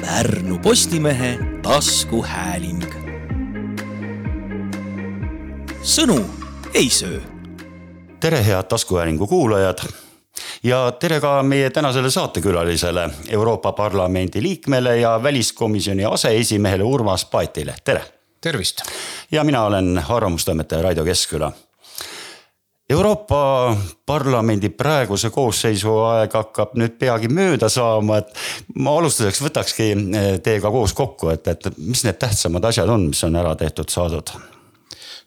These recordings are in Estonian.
Pärnu Postimehe taskuhääling. sõnu ei söö. tere, head taskuhäälingu kuulajad ja tere ka meie tänasele saatekülalisele, Euroopa Parlamendi liikmele ja väliskomisjoni aseesimehele Urmas Paetile, tere. tervist. ja mina olen arvamustoimetaja Raido Keskküla Euroopa Parlamendi praeguse koosseisu aeg hakkab nüüd peagi mööda saama, et ma alustuseks võtakski eh, teiega koos kokku, et, et mis need tähtsamad asjad on, mis on ära tehtud, saadud?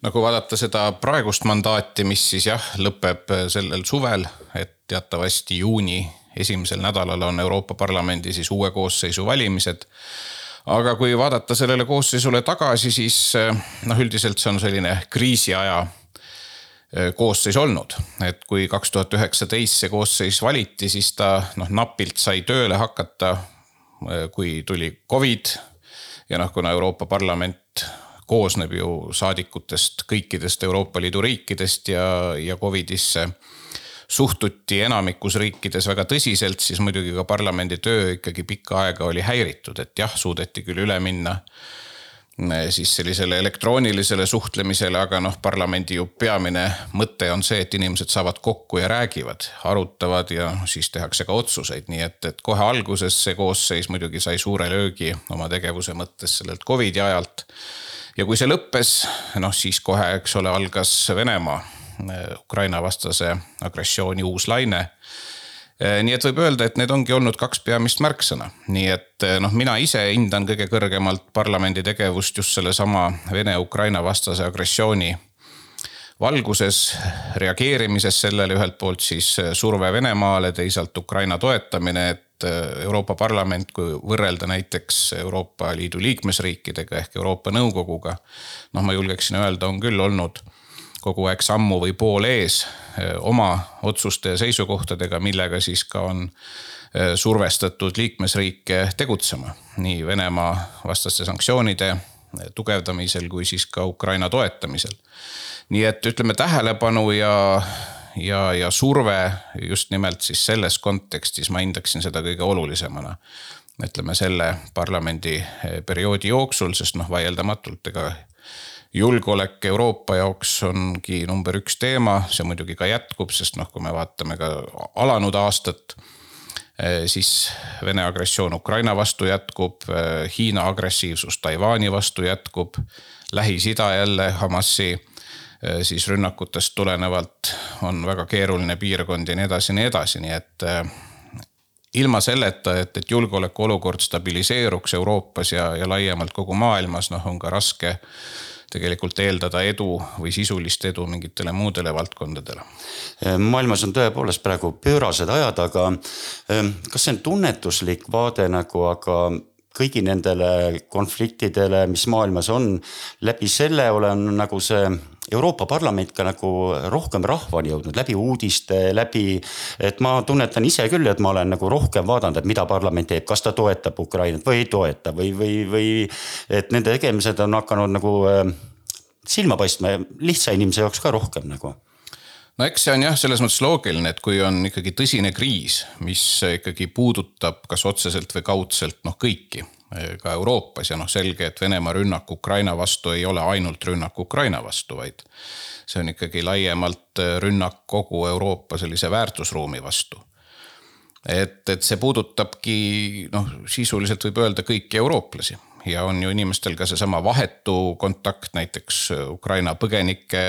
no kui vaadata seda praegust mandaati, mis siis jah, lõpeb sellel suvel, et teatavasti juuni esimesel nädalal on Euroopa Parlamendi siis uue koosseisu valimised aga kui vaadata sellele koosseisule tagasi, siis eh, noh, üldiselt see on selline kriisiaja koosseis olnud, et kui kaks tuhat üheksateist see koosseis valiti, siis ta noh, napilt sai tööle hakata, äh, kui tuli Covid. ja noh, kuna Euroopa Parlament koosneb ju saadikutest kõikidest Euroopa Liidu riikidest ja, ja Covidisse suhtuti enamikus riikides väga tõsiselt, siis muidugi ka parlamendi töö ikkagi pikka aega oli häiritud, et jah, suudeti küll üle minna siis sellisele elektroonilisele suhtlemisele, aga noh, parlamendi ju peamine mõte on see, et inimesed saavad kokku ja räägivad, arutavad ja siis tehakse ka otsuseid, nii et, et kohe alguses see koosseis muidugi sai suure löögi oma tegevuse mõttes sellelt Covidi ajalt. ja kui see lõppes, noh siis kohe, eks ole, algas Venemaa eh, Ukraina vastase agressiooni uus laine Äh, nii et võib öelda, et need ongi olnud kaks peamist märksõna, nii et äh, noh, mina ise hindan kõige kõrgemalt parlamendi tegevust just sellesama Vene-Ukraina vastase agressiooni valguses, reageerimises sellele ühelt poolt siis äh, surve Venemaale, teisalt Ukraina toetamine, et Euroopa Parlament, kui võrrelda näiteks Euroopa Liidu liikmesriikidega ehk Euroopa Nõukoguga. noh, ma julgeksin öelda, on küll olnud kogu aeg sammu või pool ees oma otsuste ja seisukohtadega, millega siis ka on survestatud liikmesriike tegutsema nii Venemaa vastaste sanktsioonide tugevdamisel kui siis ka Ukraina toetamisel. nii et ütleme tähelepanu ja, ja, ja surve just nimelt siis selles kontekstis ma hindaksin seda kõige olulisemana ütleme selle parlamendi perioodi jooksul, sest noh, vaieldamatult ega julgeolek Euroopa jaoks ongi number üks teema, see muidugi ka jätkub, sest noh, kui me vaatame ka alanud aastat eh, siis Vene agressioon Ukraina vastu jätkub, eh, Hiina agressiivsus Taiwan'i vastu jätkub. Lähis-Ida jälle Hamasi eh, siis rünnakutest tulenevalt on väga keeruline piirkond ja nii edasi ja nii edasi, nii et ilma selleta, et, et julgeolekuolukord stabiliseeruks Euroopas ja, ja laiemalt kogu maailmas, noh, on ka raske tegelikult eeldada edu või sisulist edu mingitele muudele valdkondadele. maailmas on tõepoolest praegu pöörased ajad, aga ehm, kas see on tunnetuslik vaade nagu, aga kõigi nendele konfliktidele, mis maailmas on, läbi selle olen nagu see Euroopa Parlament ka nagu rohkem rahvani jõudnud läbi uudiste, läbi. et ma tunnetan ise küll, et ma olen nagu rohkem vaadanud, et mida parlament teeb, kas ta toetab Ukrainat või ei toeta või, või, või. et nende tegemised on hakanud nagu äh, silma paistma lihtsa inimese jaoks ka rohkem nagu no eks see on jah, selles mõttes loogiline, et kui on ikkagi tõsine kriis, mis ikkagi puudutab kas otseselt või kaudselt noh, kõiki ka Euroopas ja noh, selge, et Venemaa rünnak Ukraina vastu ei ole ainult rünnak Ukraina vastu, vaid see on ikkagi laiemalt rünnak kogu Euroopa sellise väärtusruumi vastu. et, et see puudutabki noh, sisuliselt võib öelda kõiki eurooplasi ja on ju inimestel ka seesama vahetu kontakt näiteks Ukraina põgenike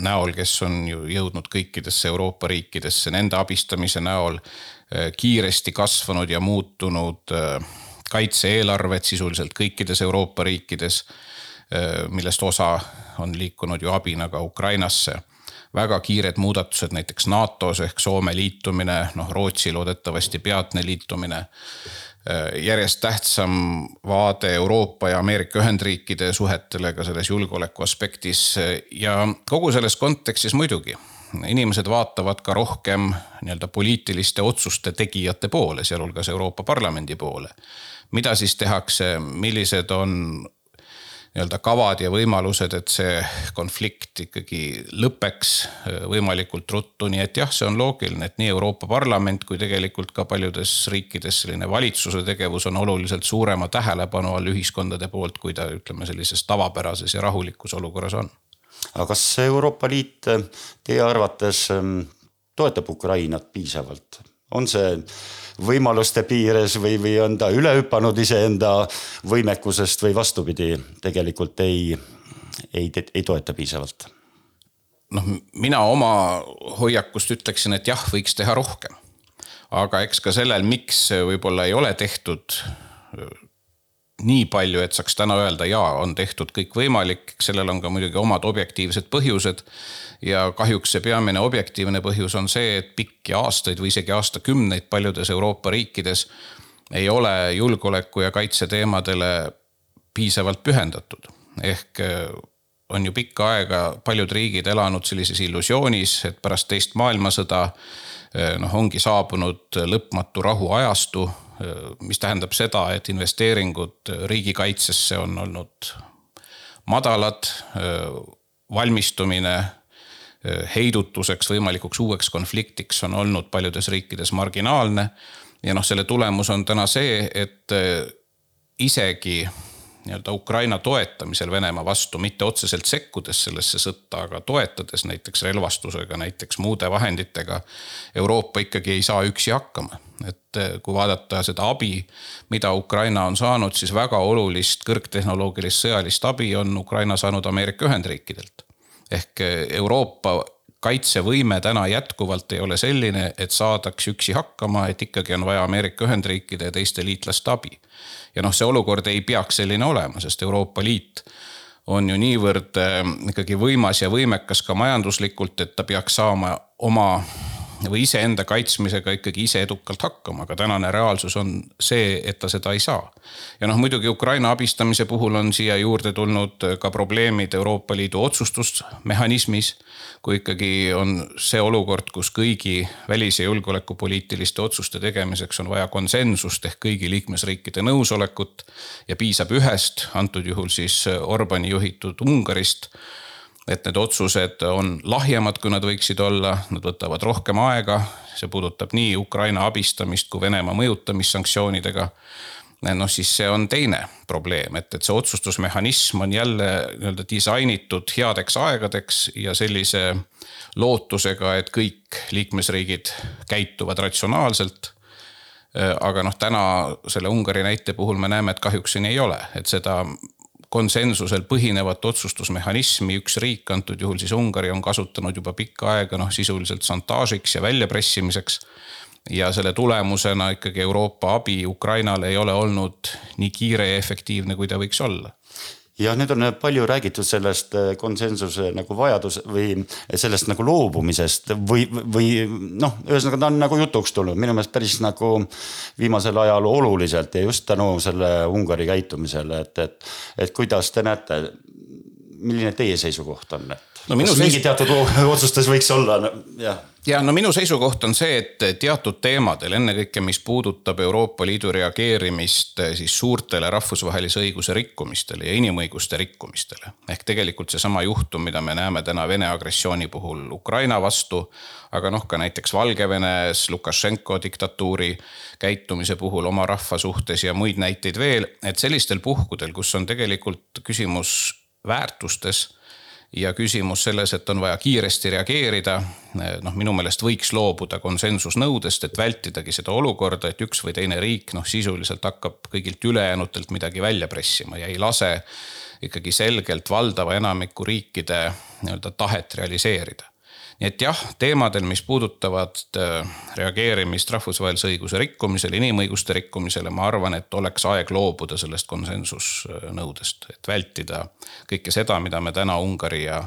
näol, kes on ju jõudnud kõikidesse Euroopa riikidesse, nende abistamise näol eh, kiiresti kasvanud ja muutunud eh, kaitse-eelarved sisuliselt kõikides Euroopa riikides, eh, millest osa on liikunud ju abina ka Ukrainasse. Väga kiired muudatused näiteks NATO-s ehk Soome liitumine, noh Rootsi loodetavasti peatne liitumine järjest tähtsam vaade Euroopa ja Ameerika Ühendriikide suhetele ka selles julgeoleku aspektis ja kogu selles kontekstis muidugi inimesed vaatavad ka rohkem nii-öelda poliitiliste otsuste tegijate poole, sealhulgas Euroopa Parlamendi poole. mida siis tehakse, millised on nii-öelda kavad ja võimalused, et see konflikt ikkagi lõpeks äh, võimalikult ruttu, nii et jah, see on loogiline, et nii Euroopa Parlament kui tegelikult ka paljudes riikides selline valitsuse tegevus on oluliselt suurema tähelepanu all ühiskondade poolt, kui ta ütleme, sellises tavapärases ja rahulikus olukorras on. aga kas Euroopa Liit teie arvates ähm, toetab Ukrainat piisavalt, on see võimaluste piires või, või on ta üle hüpanud iseenda võimekusest või vastupidi, tegelikult ei, ei, ei toeta piisavalt? noh, mina oma hoiakust ütleksin, et jah, võiks teha rohkem. aga eks ka sellel, miks võib-olla ei ole tehtud nii palju, et saaks täna öelda, jaa, on tehtud kõik võimalik, sellel on ka muidugi omad objektiivsed põhjused. ja kahjuks see peamine objektiivne põhjus on see, et pikki aastaid või isegi aastakümneid paljudes Euroopa riikides ei ole julgeoleku ja kaitse teemadele piisavalt pühendatud. ehk eh, on ju pikka aega paljud riigid elanud sellises illusioonis, et pärast teist maailmasõda eh, noh, ongi saabunud lõpmatu rahuajastu mis tähendab seda, et investeeringud riigikaitsesse on olnud madalad, valmistumine heidutuseks, võimalikuks uueks konfliktiks on olnud paljudes riikides marginaalne. ja noh, selle tulemus on täna see, et isegi nii-öelda Ukraina toetamisel Venemaa vastu, mitte otseselt sekkudes sellesse sõtta, aga toetades näiteks relvastusega, näiteks muude vahenditega. Euroopa ikkagi ei saa üksi hakkama, et eh, kui vaadata seda abi, mida Ukraina on saanud, siis väga olulist kõrgtehnoloogilist sõjalist abi on Ukraina saanud Ameerika Ühendriikidelt. ehk eh, Euroopa kaitsevõime täna jätkuvalt ei ole selline, et saadaks üksi hakkama, et ikkagi on vaja Ameerika Ühendriikide ja teiste liitlaste abi. Ja noh, see olukord ei peaks selline olema, sest Euroopa Liit on ju niivõrd äh, ikkagi võimas ja võimekas ka majanduslikult, et ta peaks saama oma või iseenda kaitsmisega ikkagi ise edukalt hakkama, aga tänane reaalsus on see, et ta seda ei saa. ja noh, muidugi Ukraina abistamise puhul on siia juurde tulnud ka probleemid Euroopa Liidu otsustusmehhanismis. kui ikkagi on see olukord, kus kõigi välis- ja julgeolekupoliitiliste otsuste tegemiseks on vaja konsensust ehk kõigi liikmesriikide nõusolekut ja piisab ühest, antud juhul siis Orbani juhitud Ungarist et need otsused on lahjemad, kui nad võiksid olla, nad võtavad rohkem aega. see puudutab nii Ukraina abistamist kui Venemaa mõjutamist sanktsioonidega. noh, siis see on teine probleem, et, et see otsustusmehhanism on jälle nii-öelda disainitud headeks aegadeks ja sellise lootusega, et kõik liikmesriigid käituvad ratsionaalselt aga noh, täna selle Ungari näite puhul me näeme, et kahjuks see nii ei ole, et seda konsensusel põhinevat otsustusmehhanismi üks riik, antud juhul siis Ungari, on kasutanud juba pikka aega noh, sisuliselt šantaažiks ja väljapressimiseks. ja selle tulemusena ikkagi Euroopa abi Ukrainale ei ole olnud nii kiire ja efektiivne, kui ta võiks olla jah, nüüd on palju räägitud sellest äh, konsensuse nagu vajadus või sellest nagu loobumisest või, või noh, ühesõnaga ta on nagu jutuks tulnud. Minu meelest päris nagu viimasel ajal oluliselt ja just tänu selle Ungari käitumisele, et, et, et kuidas te näete, milline teie seisukoht on, et no, kas seis... mingi teatud otsustes võiks olla no,, jah ja no minu seisukoht on see, et teatud teemadel, ennekõike mis puudutab Euroopa Liidu reageerimist eh, siis suurtele rahvusvahelise õiguse rikkumistele ja inimõiguste rikkumistele. ehk tegelikult seesama juhtum, mida me näeme täna Vene agressiooni puhul Ukraina vastu. aga noh, ka näiteks Valgevenes Lukašenko diktatuuri käitumise puhul oma rahva suhtes ja muid näiteid veel, et sellistel puhkudel, kus on tegelikult küsimus väärtustes ja küsimus selles, et on vaja kiiresti reageerida. noh, minu meelest võiks loobuda konsensusnõudest, et vältidagi seda olukorda, et üks või teine riik noh, sisuliselt hakkab kõigilt ülejäänutelt midagi välja pressima ja ei lase ikkagi selgelt valdava enamiku riikide nii-öelda tahet realiseerida nii et jah, teemadel, mis puudutavad äh, reageerimist rahvusvahelise õiguse rikkumisele, inimõiguste rikkumisele, ma arvan, et oleks aeg loobuda sellest konsensusnõudest, et vältida kõike seda, mida me täna Ungari ja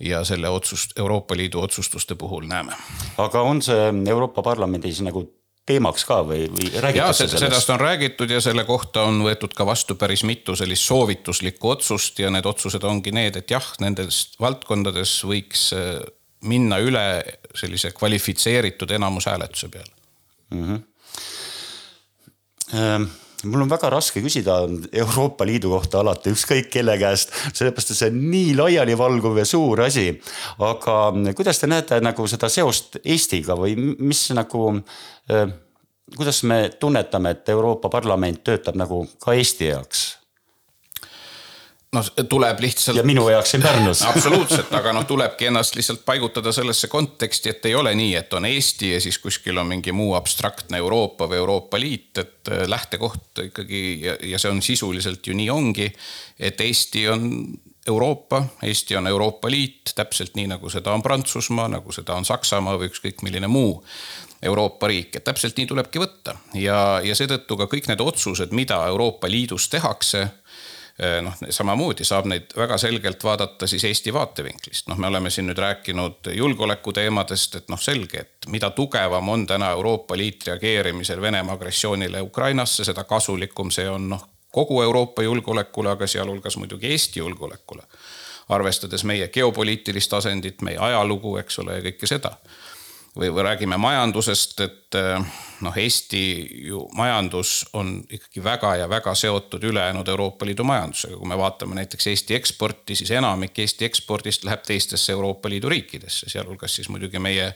ja selle otsust, Euroopa Liidu otsustuste puhul näeme. aga on see Euroopa Parlamendis nagu teemaks ka või, või räägitakse sellest? sellest on räägitud ja selle kohta on võetud ka vastu päris mitu sellist soovituslikku otsust ja need otsused ongi need, et jah, nendes valdkondades võiks äh, minna üle sellise kvalifitseeritud enamushääletuse peale mm. -hmm. mul on väga raske küsida Euroopa Liidu kohta alati ükskõik kelle käest, sellepärast et see on nii laialivalguv ja suur asi. aga kuidas te näete nagu seda seost Eestiga või mis nagu äh, kuidas me tunnetame, et Euroopa Parlament töötab nagu ka Eesti jaoks? Noh, tuleb lihtsalt. ja minu jaoks siin Pärnus absoluutselt, aga noh, tulebki ennast lihtsalt paigutada sellesse konteksti, et ei ole nii, et on Eesti ja siis kuskil on mingi muu abstraktne Euroopa või Euroopa Liit, et äh, lähtekoht ikkagi ja, ja see on sisuliselt ju nii ongi, et Eesti on Euroopa, Eesti on Euroopa Liit, täpselt nii nagu seda on Prantsusmaa, nagu seda on Saksamaa või ükskõik milline muu Euroopa riik, et täpselt nii tulebki võtta ja, ja seetõttu ka kõik need otsused, mida Euroopa Liidus tehakse noh, samamoodi saab neid väga selgelt vaadata siis Eesti vaatevinklist, noh, me oleme siin nüüd rääkinud julgeoleku teemadest, et noh, selge, et mida tugevam on täna Euroopa Liit reageerimisel Venemaa agressioonile Ukrainasse, seda kasulikum see on noh, kogu Euroopa julgeolekule, aga sealhulgas muidugi Eesti julgeolekule. arvestades meie geopoliitilist asendit, meie ajalugu, eks ole, ja kõike seda või, või räägime majandusest, et eh, noh, Eesti ju majandus on ikkagi väga ja väga seotud ülejäänud Euroopa Liidu majandusega. kui me vaatame näiteks Eesti eksporti, siis enamik Eesti ekspordist läheb teistesse Euroopa Liidu riikidesse, sealhulgas siis muidugi meie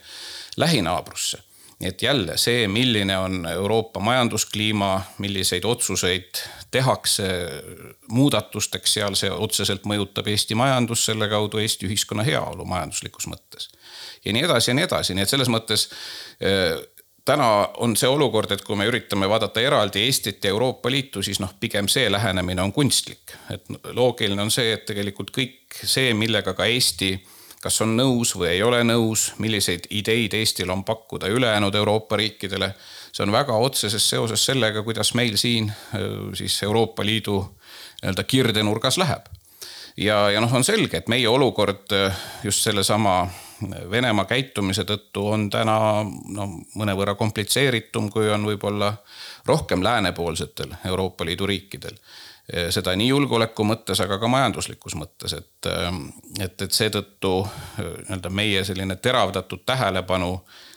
lähinaabrusse nii et jälle see, milline on Euroopa majanduskliima, milliseid otsuseid tehakse muudatusteks seal, see otseselt mõjutab Eesti majandust, selle kaudu Eesti ühiskonna heaolu majanduslikus mõttes ja nii edasi ja nii edasi, nii et selles mõttes äh, täna on see olukord, et kui me üritame vaadata eraldi Eestit ja Euroopa Liitu, siis noh, pigem see lähenemine on kunstlik. et loogiline on see, et tegelikult kõik see, millega ka Eesti kas on nõus või ei ole nõus, milliseid ideid Eestil on pakkuda ülejäänud Euroopa riikidele. see on väga otseses seoses sellega, kuidas meil siin äh, siis Euroopa Liidu nii-öelda kirdenurgas läheb. ja, ja noh, on selge, et meie olukord äh, just sellesama Venemaa käitumise tõttu on täna no mõnevõrra komplitseeritum, kui on võib-olla rohkem läänepoolsetel Euroopa Liidu riikidel. Seda nii julgeoleku mõttes, aga ka majanduslikus mõttes, et, et, et seetõttu nii-öelda meie selline teravdatud tähelepanu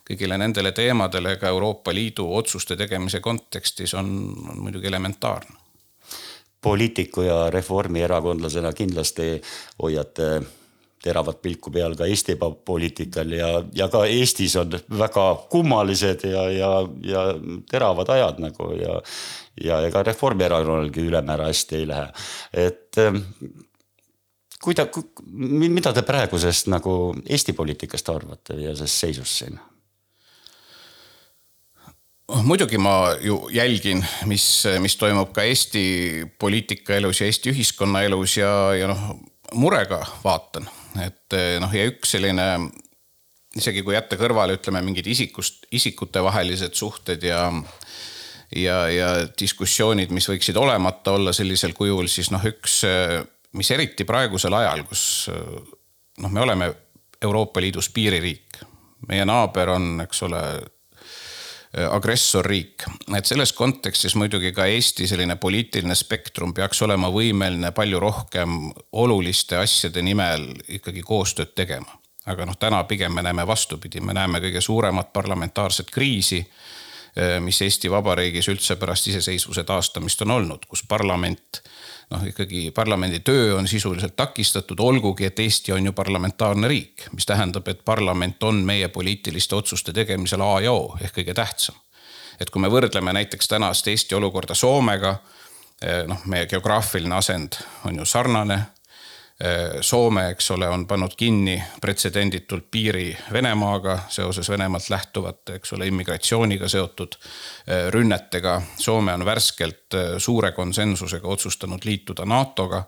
kõigile nendele teemadele ka Euroopa Liidu otsuste tegemise kontekstis on, on muidugi elementaarne poliitiku ja reformierakondlasena kindlasti hoiate teravat pilku peal ka Eesti poliitikal ja, ja ka Eestis on väga kummalised ja, ja, ja teravad ajad nagu ja. Ja ega Reformierakonnalgi ülemäära hästi ei lähe, et ähm, kuida-, mida te praegusest nagu Eesti poliitikast arvate ja sellest seisust siin? muidugi ma ju jälgin, mis, mis toimub ka Eesti poliitikaelus ja Eesti ühiskonnaelus ja, ja noh, murega vaatan et eh, noh, ja üks selline isegi kui jätta kõrvale, ütleme mingid isikust, isikutevahelised suhted ja ja, ja diskussioonid, mis võiksid olemata olla sellisel kujul, siis noh, üks, mis eriti praegusel ajal, kus noh, me oleme Euroopa Liidus piiririik, meie naaber on, eks ole Äh, agressorriik. et selles kontekstis muidugi ka Eesti selline poliitiline spektrum peaks olema võimeline palju rohkem oluliste asjade nimel ikkagi koostööd tegema. aga noh, täna pigem me näeme vastupidi, me näeme kõige suuremat parlamentaarset kriisi mis Eesti Vabariigis üldse pärast iseseisvuse taastamist on olnud, kus parlament noh, ikkagi parlamendi töö on sisuliselt takistatud, olgugi et Eesti on ju parlamentaarne riik, mis tähendab, et parlament on meie poliitiliste otsuste tegemisel A ja O ehk kõige tähtsam. et kui me võrdleme näiteks tänast Eesti olukorda Soomega, eh, noh, meie geograafiline asend on ju sarnane Äh, Soome, eks ole, on pannud kinni pretsedenditult piiri Venemaaga seoses Venemaalt lähtuvate, eks ole, immigratsiooniga seotud äh, rünnetega. Soome on värskelt äh, suure konsensusega otsustanud liituda NATO-ga.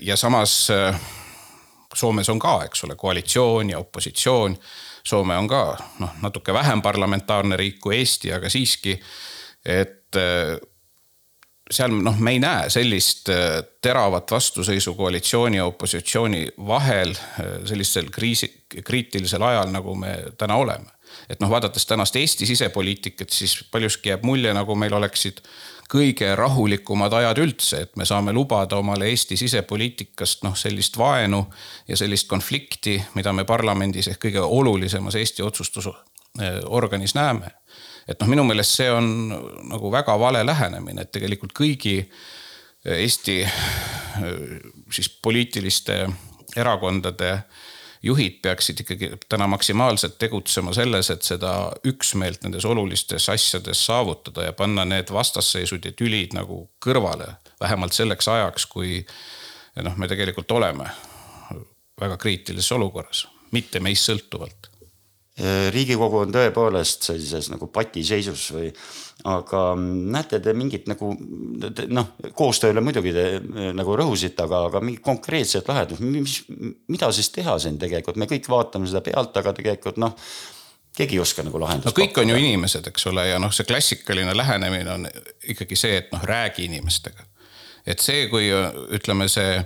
ja samas Soomes on ka, eks ole, koalitsioon ja opositsioon. Soome on ka noh, natuke vähem parlamentaarne riik kui Eesti, aga siiski, et seal noh, me ei näe sellist äh, teravat vastuseisu koalitsiooni ja opositsiooni vahel äh, sellisel kriisi, kriitilisel ajal, nagu me täna oleme. et noh, vaadates tänast Eesti sisepoliitikat, siis paljuski jääb mulje, nagu meil oleksid kõige rahulikumad ajad üldse, et me saame lubada omale Eesti sisepoliitikast noh, sellist vaenu ja sellist konflikti, mida me parlamendis ehk kõige olulisemas Eesti otsustusorganis näeme et noh, minu meelest see on nagu väga vale lähenemine, et tegelikult kõigi Eesti siis poliitiliste erakondade juhid peaksid ikkagi täna maksimaalselt tegutsema selles, et seda üksmeelt nendes olulistes asjades saavutada ja panna need vastasseisud ja tülid nagu kõrvale. vähemalt selleks ajaks, kui noh, me tegelikult oleme väga kriitilises olukorras, mitte meist sõltuvalt riigikogu on tõepoolest sellises nagu patiseisus või, aga näete te mingit nagu noh, koostööle muidugi te nagu rõhusite, aga, aga mingit konkreetset lahendust, mis, mida siis teha siin tegelikult, me kõik vaatame seda pealt, aga tegelikult noh keegi ei oska nagu lahendust. no kõik pakkuda. on ju inimesed, eks ole, ja noh, see klassikaline lähenemine on ikkagi see, et noh, räägi inimestega. et see, kui ütleme, see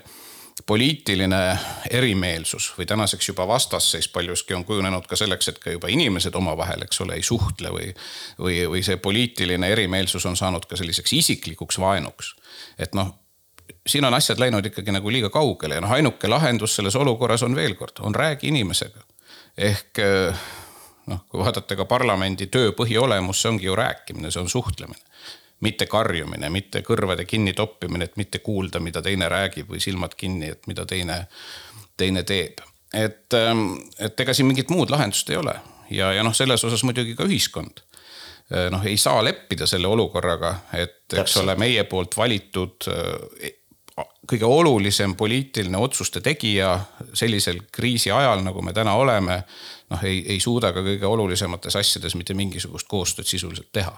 poliitiline erimeelsus või tänaseks juba vastasseis paljuski on kujunenud ka selleks, et ka juba inimesed omavahel, eks ole, ei suhtle või. või, või see poliitiline erimeelsus on saanud ka selliseks isiklikuks vaenuks. et noh, siin on asjad läinud ikkagi nagu liiga kaugele ja noh, ainuke lahendus selles olukorras on veel kord, on räägi inimesega. ehk noh, kui vaadata ka parlamendi töö põhiolemus, see ongi ju rääkimine, see on suhtlemine mitte karjumine, mitte kõrvade kinni toppimine, et mitte kuulda, mida teine räägib või silmad kinni, et mida teine, teine teeb. et, ähm, et ega siin mingit muud lahendust ei ole ja, ja noh, selles osas muidugi ka ühiskond äh, noh, ei saa leppida selle olukorraga, et eks Täpselt. ole meie poolt valitud äh, kõige olulisem poliitiline otsuste tegija sellisel kriisi ajal, nagu me täna oleme, noh, ei, ei suuda ka kõige olulisemates asjades mitte mingisugust koostööd sisuliselt teha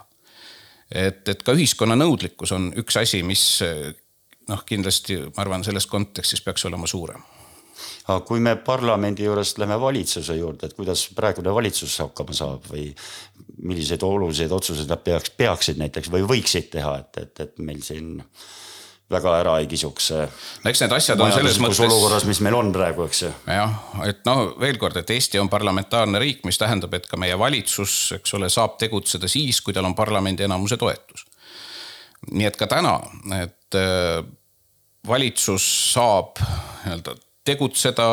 et, et ka ühiskonna nõudlikkus on üks asi, mis noh, kindlasti ma arvan, selles kontekstis peaks olema suurem. Aga kui me parlamendi juurest lähme valitsuse juurde, et kuidas praegune valitsus hakkama saab või milliseid oluliseid otsuseid nad peaks, peaksid näiteks või võiksid teha, et, et, et meil siin väga ära ei kisuks. no eks need asjad on selles mõttes. olukorras, mis meil on praegu, eks ju. jah, et no veel kord, et Eesti on parlamentaarne riik, mis tähendab, et ka meie valitsus, eks ole, saab tegutseda siis, kui tal on parlamendi enamuse toetus. nii et ka täna, et äh, valitsus saab nii-öelda tegutseda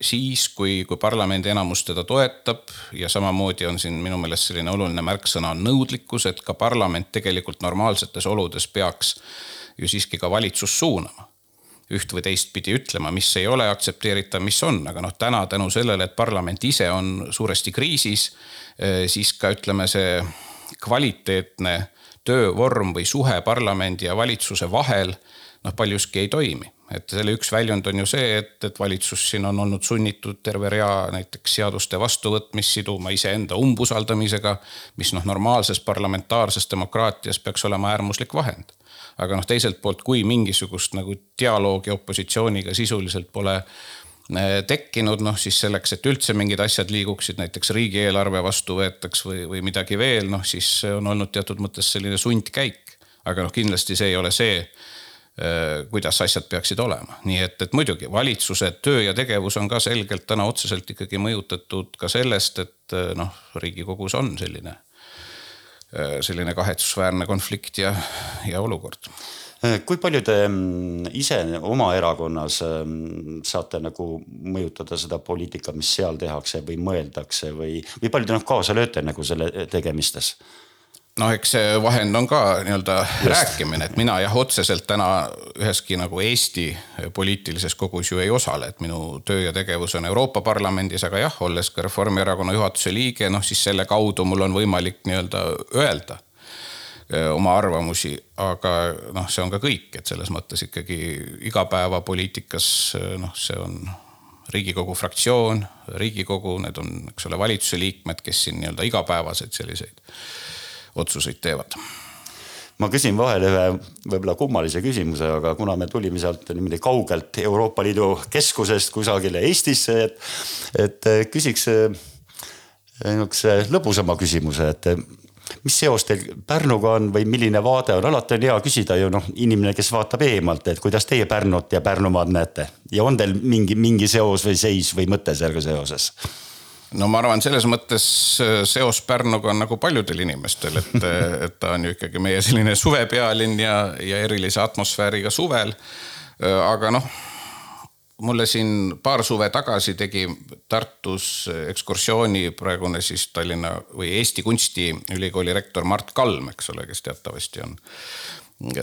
siis, kui, kui parlamendi enamus teda toetab ja samamoodi on siin minu meelest selline oluline märksõna nõudlikkus, et ka parlament tegelikult normaalsetes oludes peaks ju siiski ka valitsus suunama. üht või teistpidi ütlema, mis ei ole aktsepteeritav, mis on, aga noh, täna tänu sellele, et parlament ise on suuresti kriisis, eh, siis ka ütleme, see kvaliteetne töövorm või suhe parlamendi ja valitsuse vahel noh, paljuski ei toimi. et selle üks väljund on ju see, et, et valitsus siin on olnud sunnitud terve rea näiteks seaduste vastuvõtmist siduma iseenda umbusaldamisega, mis noh, normaalses parlamentaarses demokraatias peaks olema äärmuslik vahend aga noh, teiselt poolt, kui mingisugust nagu dialoogi opositsiooniga sisuliselt pole eh, tekkinud, noh siis selleks, et üldse mingid asjad liiguksid, näiteks riigieelarve vastu võetaks või, või midagi veel, noh siis on olnud teatud mõttes selline sundkäik. aga noh, kindlasti see ei ole see, kuidas asjad peaksid olema, nii et, et muidugi valitsuse töö ja tegevus on ka selgelt täna otseselt ikkagi mõjutatud ka sellest, et eh, noh, riigikogus on selline Äh, selline kahetsusväärne konflikt ja, ja olukord äh, kui palju te mm, ise oma erakonnas mm, saate nagu mõjutada seda poliitikat, mis seal tehakse või mõeldakse või, või palju te noh kaasa lööte nagu selle tegemistes? Noh, eks see vahend on ka nii-öelda rääkimine, et mina jah, otseselt täna üheski nagu Eesti poliitilises kogus ju ei osale, et minu töö ja tegevus on Euroopa Parlamendis, aga jah, olles ka Reformierakonna juhatuse liige, noh siis selle kaudu mul on võimalik nii-öelda öelda oma arvamusi, aga noh, see on ka kõik, et selles mõttes ikkagi igapäevapoliitikas noh, see on riigikogu fraktsioon, riigikogu, need on, eks ole, valitsuse liikmed, kes siin nii-öelda igapäevaseid selliseid otsuseid teevad? Ma küsin vahele ühe võib-olla kummalise küsimuse, aga kuna me tulime sealt niimoodi kaugelt Euroopa Liidu keskusest kusagile Eestisse, et, et küsiks eh, nihukese lõbusama küsimuse, et mis seos teil Pärnuga on või milline vaade on, alati on hea küsida ju noh, inimene, kes vaatab eemalt, et kuidas teie Pärnut ja Pärnumaad näete. Ja on teil mingi, mingi seos või seis või mõte sellega seoses? No ma arvan, selles mõttes äh, seos Pärnuga on nagu paljudel inimestel, et, äh, et ta on ju ikkagi meie selline suvepealinn ja, ja erilise atmosfääriga suvel. Äh, aga noh, mulle siin paar suve tagasi tegi Tartus ekskursiooni praegune siis Tallinna või Eesti Kunstiülikooli rektor Mart Kalm, eks ole, kes teatavasti on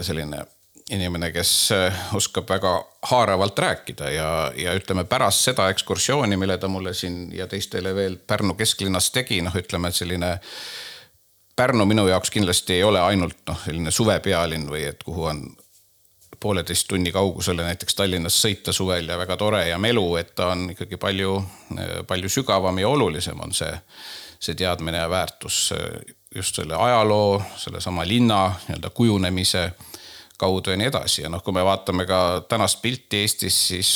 selline inimene, kes oskab väga haaravalt rääkida ja, ja ütleme pärast seda ekskursiooni, mille ta mulle siin ja teistele veel Pärnu kesklinnas tegi, noh, ütleme selline Pärnu minu jaoks kindlasti ei ole ainult noh, selline suvepealinn või et kuhu on pooleteist tunni kaugusele näiteks Tallinnast sõita suvel ja väga tore ja melu, et ta on ikkagi palju, palju sügavam ja olulisem on see, see teadmine ja väärtus just selle ajaloo, sellesama linna nii-öelda kujunemise kaudu ja nii edasi ja noh, kui me vaatame ka tänast pilti Eestis, siis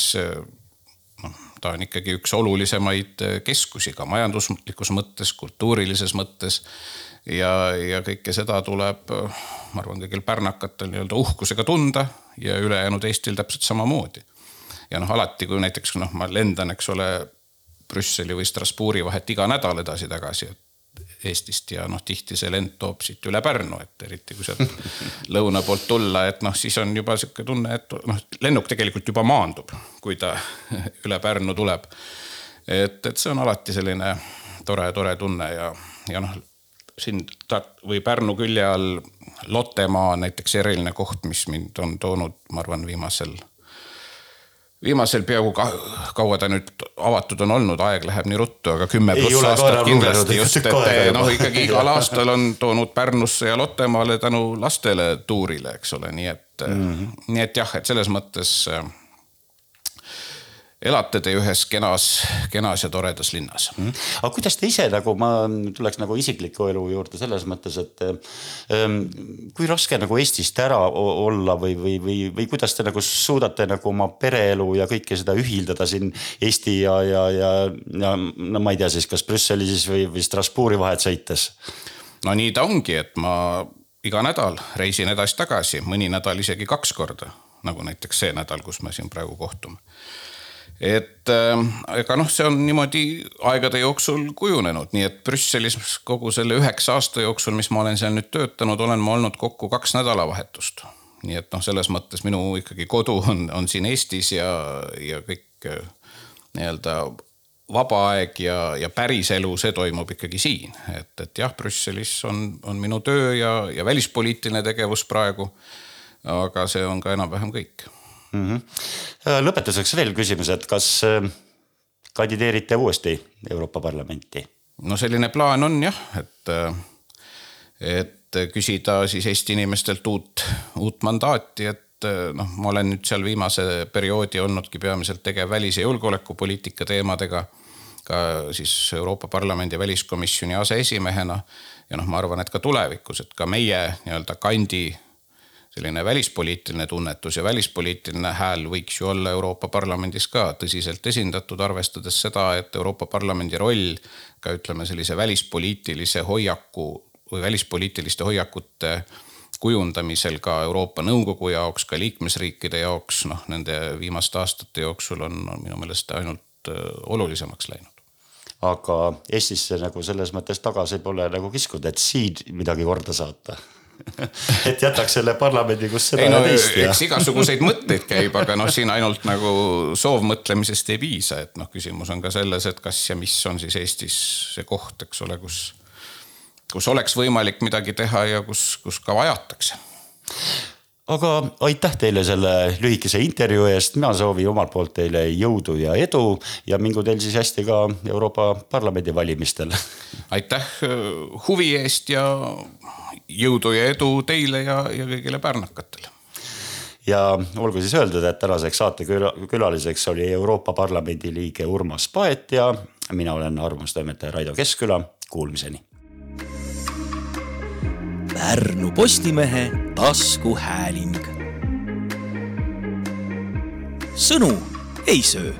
noh, ta on ikkagi üks olulisemaid keskusi ka majanduslikus mõttes, kultuurilises mõttes ja, ja kõike seda tuleb, ma arvan, kõigil pärnakatel nii-öelda uhkusega tunda ja ülejäänud Eestil täpselt samamoodi. ja noh, alati kui näiteks noh, ma lendan, eks ole, Brüsseli või Strasbourgi vahet iga nädal edasi-tagasi Eestist ja noh, tihti see lend toob siit üle Pärnu, et eriti kui sealt lõuna poolt tulla, et noh, siis on juba sihuke tunne, et noh, lennuk tegelikult juba maandub, kui ta üle Pärnu tuleb. et, et see on alati selline tore, tore tunne ja, ja noh siin Tart- või Pärnu külje all Lottemaa on näiteks eriline koht, mis mind on toonud, ma arvan, viimasel, viimasel peaaegu ka, kaua ta nüüd avatud on olnud, aeg läheb nii ruttu, aga kümme pluss aastat kindlasti just, et noh, ikkagi igal aastal on toonud Pärnusse ja Lottemaale tänu lastele tuurile, eks ole, nii et mm, -hmm. nii et jah, et selles mõttes elate te ühes kenas, kenas ja toredas linnas? Mm.. aga kuidas te ise nagu, ma tuleks nagu isikliku elu juurde selles mõttes, et ähm, kui raske nagu Eestist ära olla või, või, või, või kuidas te nagu suudate nagu oma pereelu ja kõike seda ühildada siin Eesti ja, ja, ja, ja no ma ei tea siis, kas Brüsselis või, või Strasbourgi vahet sõites? no nii ta ongi, et ma iga nädal reisin edasi-tagasi, mõni nädal isegi kaks korda, nagu näiteks see nädal, kus me siin praegu kohtume et ega noh, see on niimoodi aegade jooksul kujunenud, nii et Brüsselis kogu selle üheksa aasta jooksul, mis ma olen seal nüüd töötanud, olen ma olnud kokku kaks nädalavahetust. nii et noh, selles mõttes minu ikkagi kodu on, on siin Eestis ja, ja kõik äh, nii-öelda vaba aeg ja, ja päriselu, see toimub ikkagi siin, et, et jah, Brüsselis on, on minu töö ja, ja välispoliitiline tegevus praegu. aga see on ka enam-vähem kõik mm. -hmm. lõpetuseks veel küsimus, et kas äh, kandideerite uuesti Euroopa Parlamenti? no selline plaan on jah, et, äh, et küsida siis Eesti inimestelt uut, uut mandaati, et noh, ma olen nüüd seal viimase perioodi olnudki peamiselt tegev välis- ja julgeolekupoliitika teemadega. ka siis Euroopa Parlamendi väliskomisjoni aseesimehena ja noh, ma arvan, et ka tulevikus, et ka meie nii-öelda kandi selline välispoliitiline tunnetus ja välispoliitiline hääl võiks ju olla Euroopa Parlamendis ka tõsiselt esindatud, arvestades seda, et Euroopa Parlamendi roll ka ütleme, sellise välispoliitilise hoiaku või välispoliitiliste hoiakute kujundamisel ka Euroopa Nõukogu jaoks, ka liikmesriikide jaoks, noh, nende viimaste aastate jooksul on, minu meelest ainult äh, olulisemaks läinud. Aga Eestisse nagu selles mõttes tagasi pole nagu kiskunud, et siin midagi korda saata et jätaks selle parlamendi, kus seda ei no, teist. eks igasuguseid mõtteid käib, aga noh, siin ainult nagu soovmõtlemisest ei piisa, et noh, küsimus on ka selles, et kas ja mis on siis Eestis see koht, eks ole, kus, kus oleks võimalik midagi teha ja kus, kus ka vajatakse aga aitäh teile selle lühikese intervjuu eest, mina soovin omalt poolt teile jõudu ja edu ja mingu teil siis hästi ka Euroopa Parlamendi valimistel. aitäh äh, huvi eest ja jõudu ja edu teile ja, ja kõigile pärnakatele ja olgu siis öeldud, et tänaseks saatekülaliseks oli Euroopa Parlamendi liige Urmas Paet ja mina olen arvamustoimetaja Raido Keskküla, kuulmiseni. Pärnu Postimehe taskuhääling. sõnu ei söö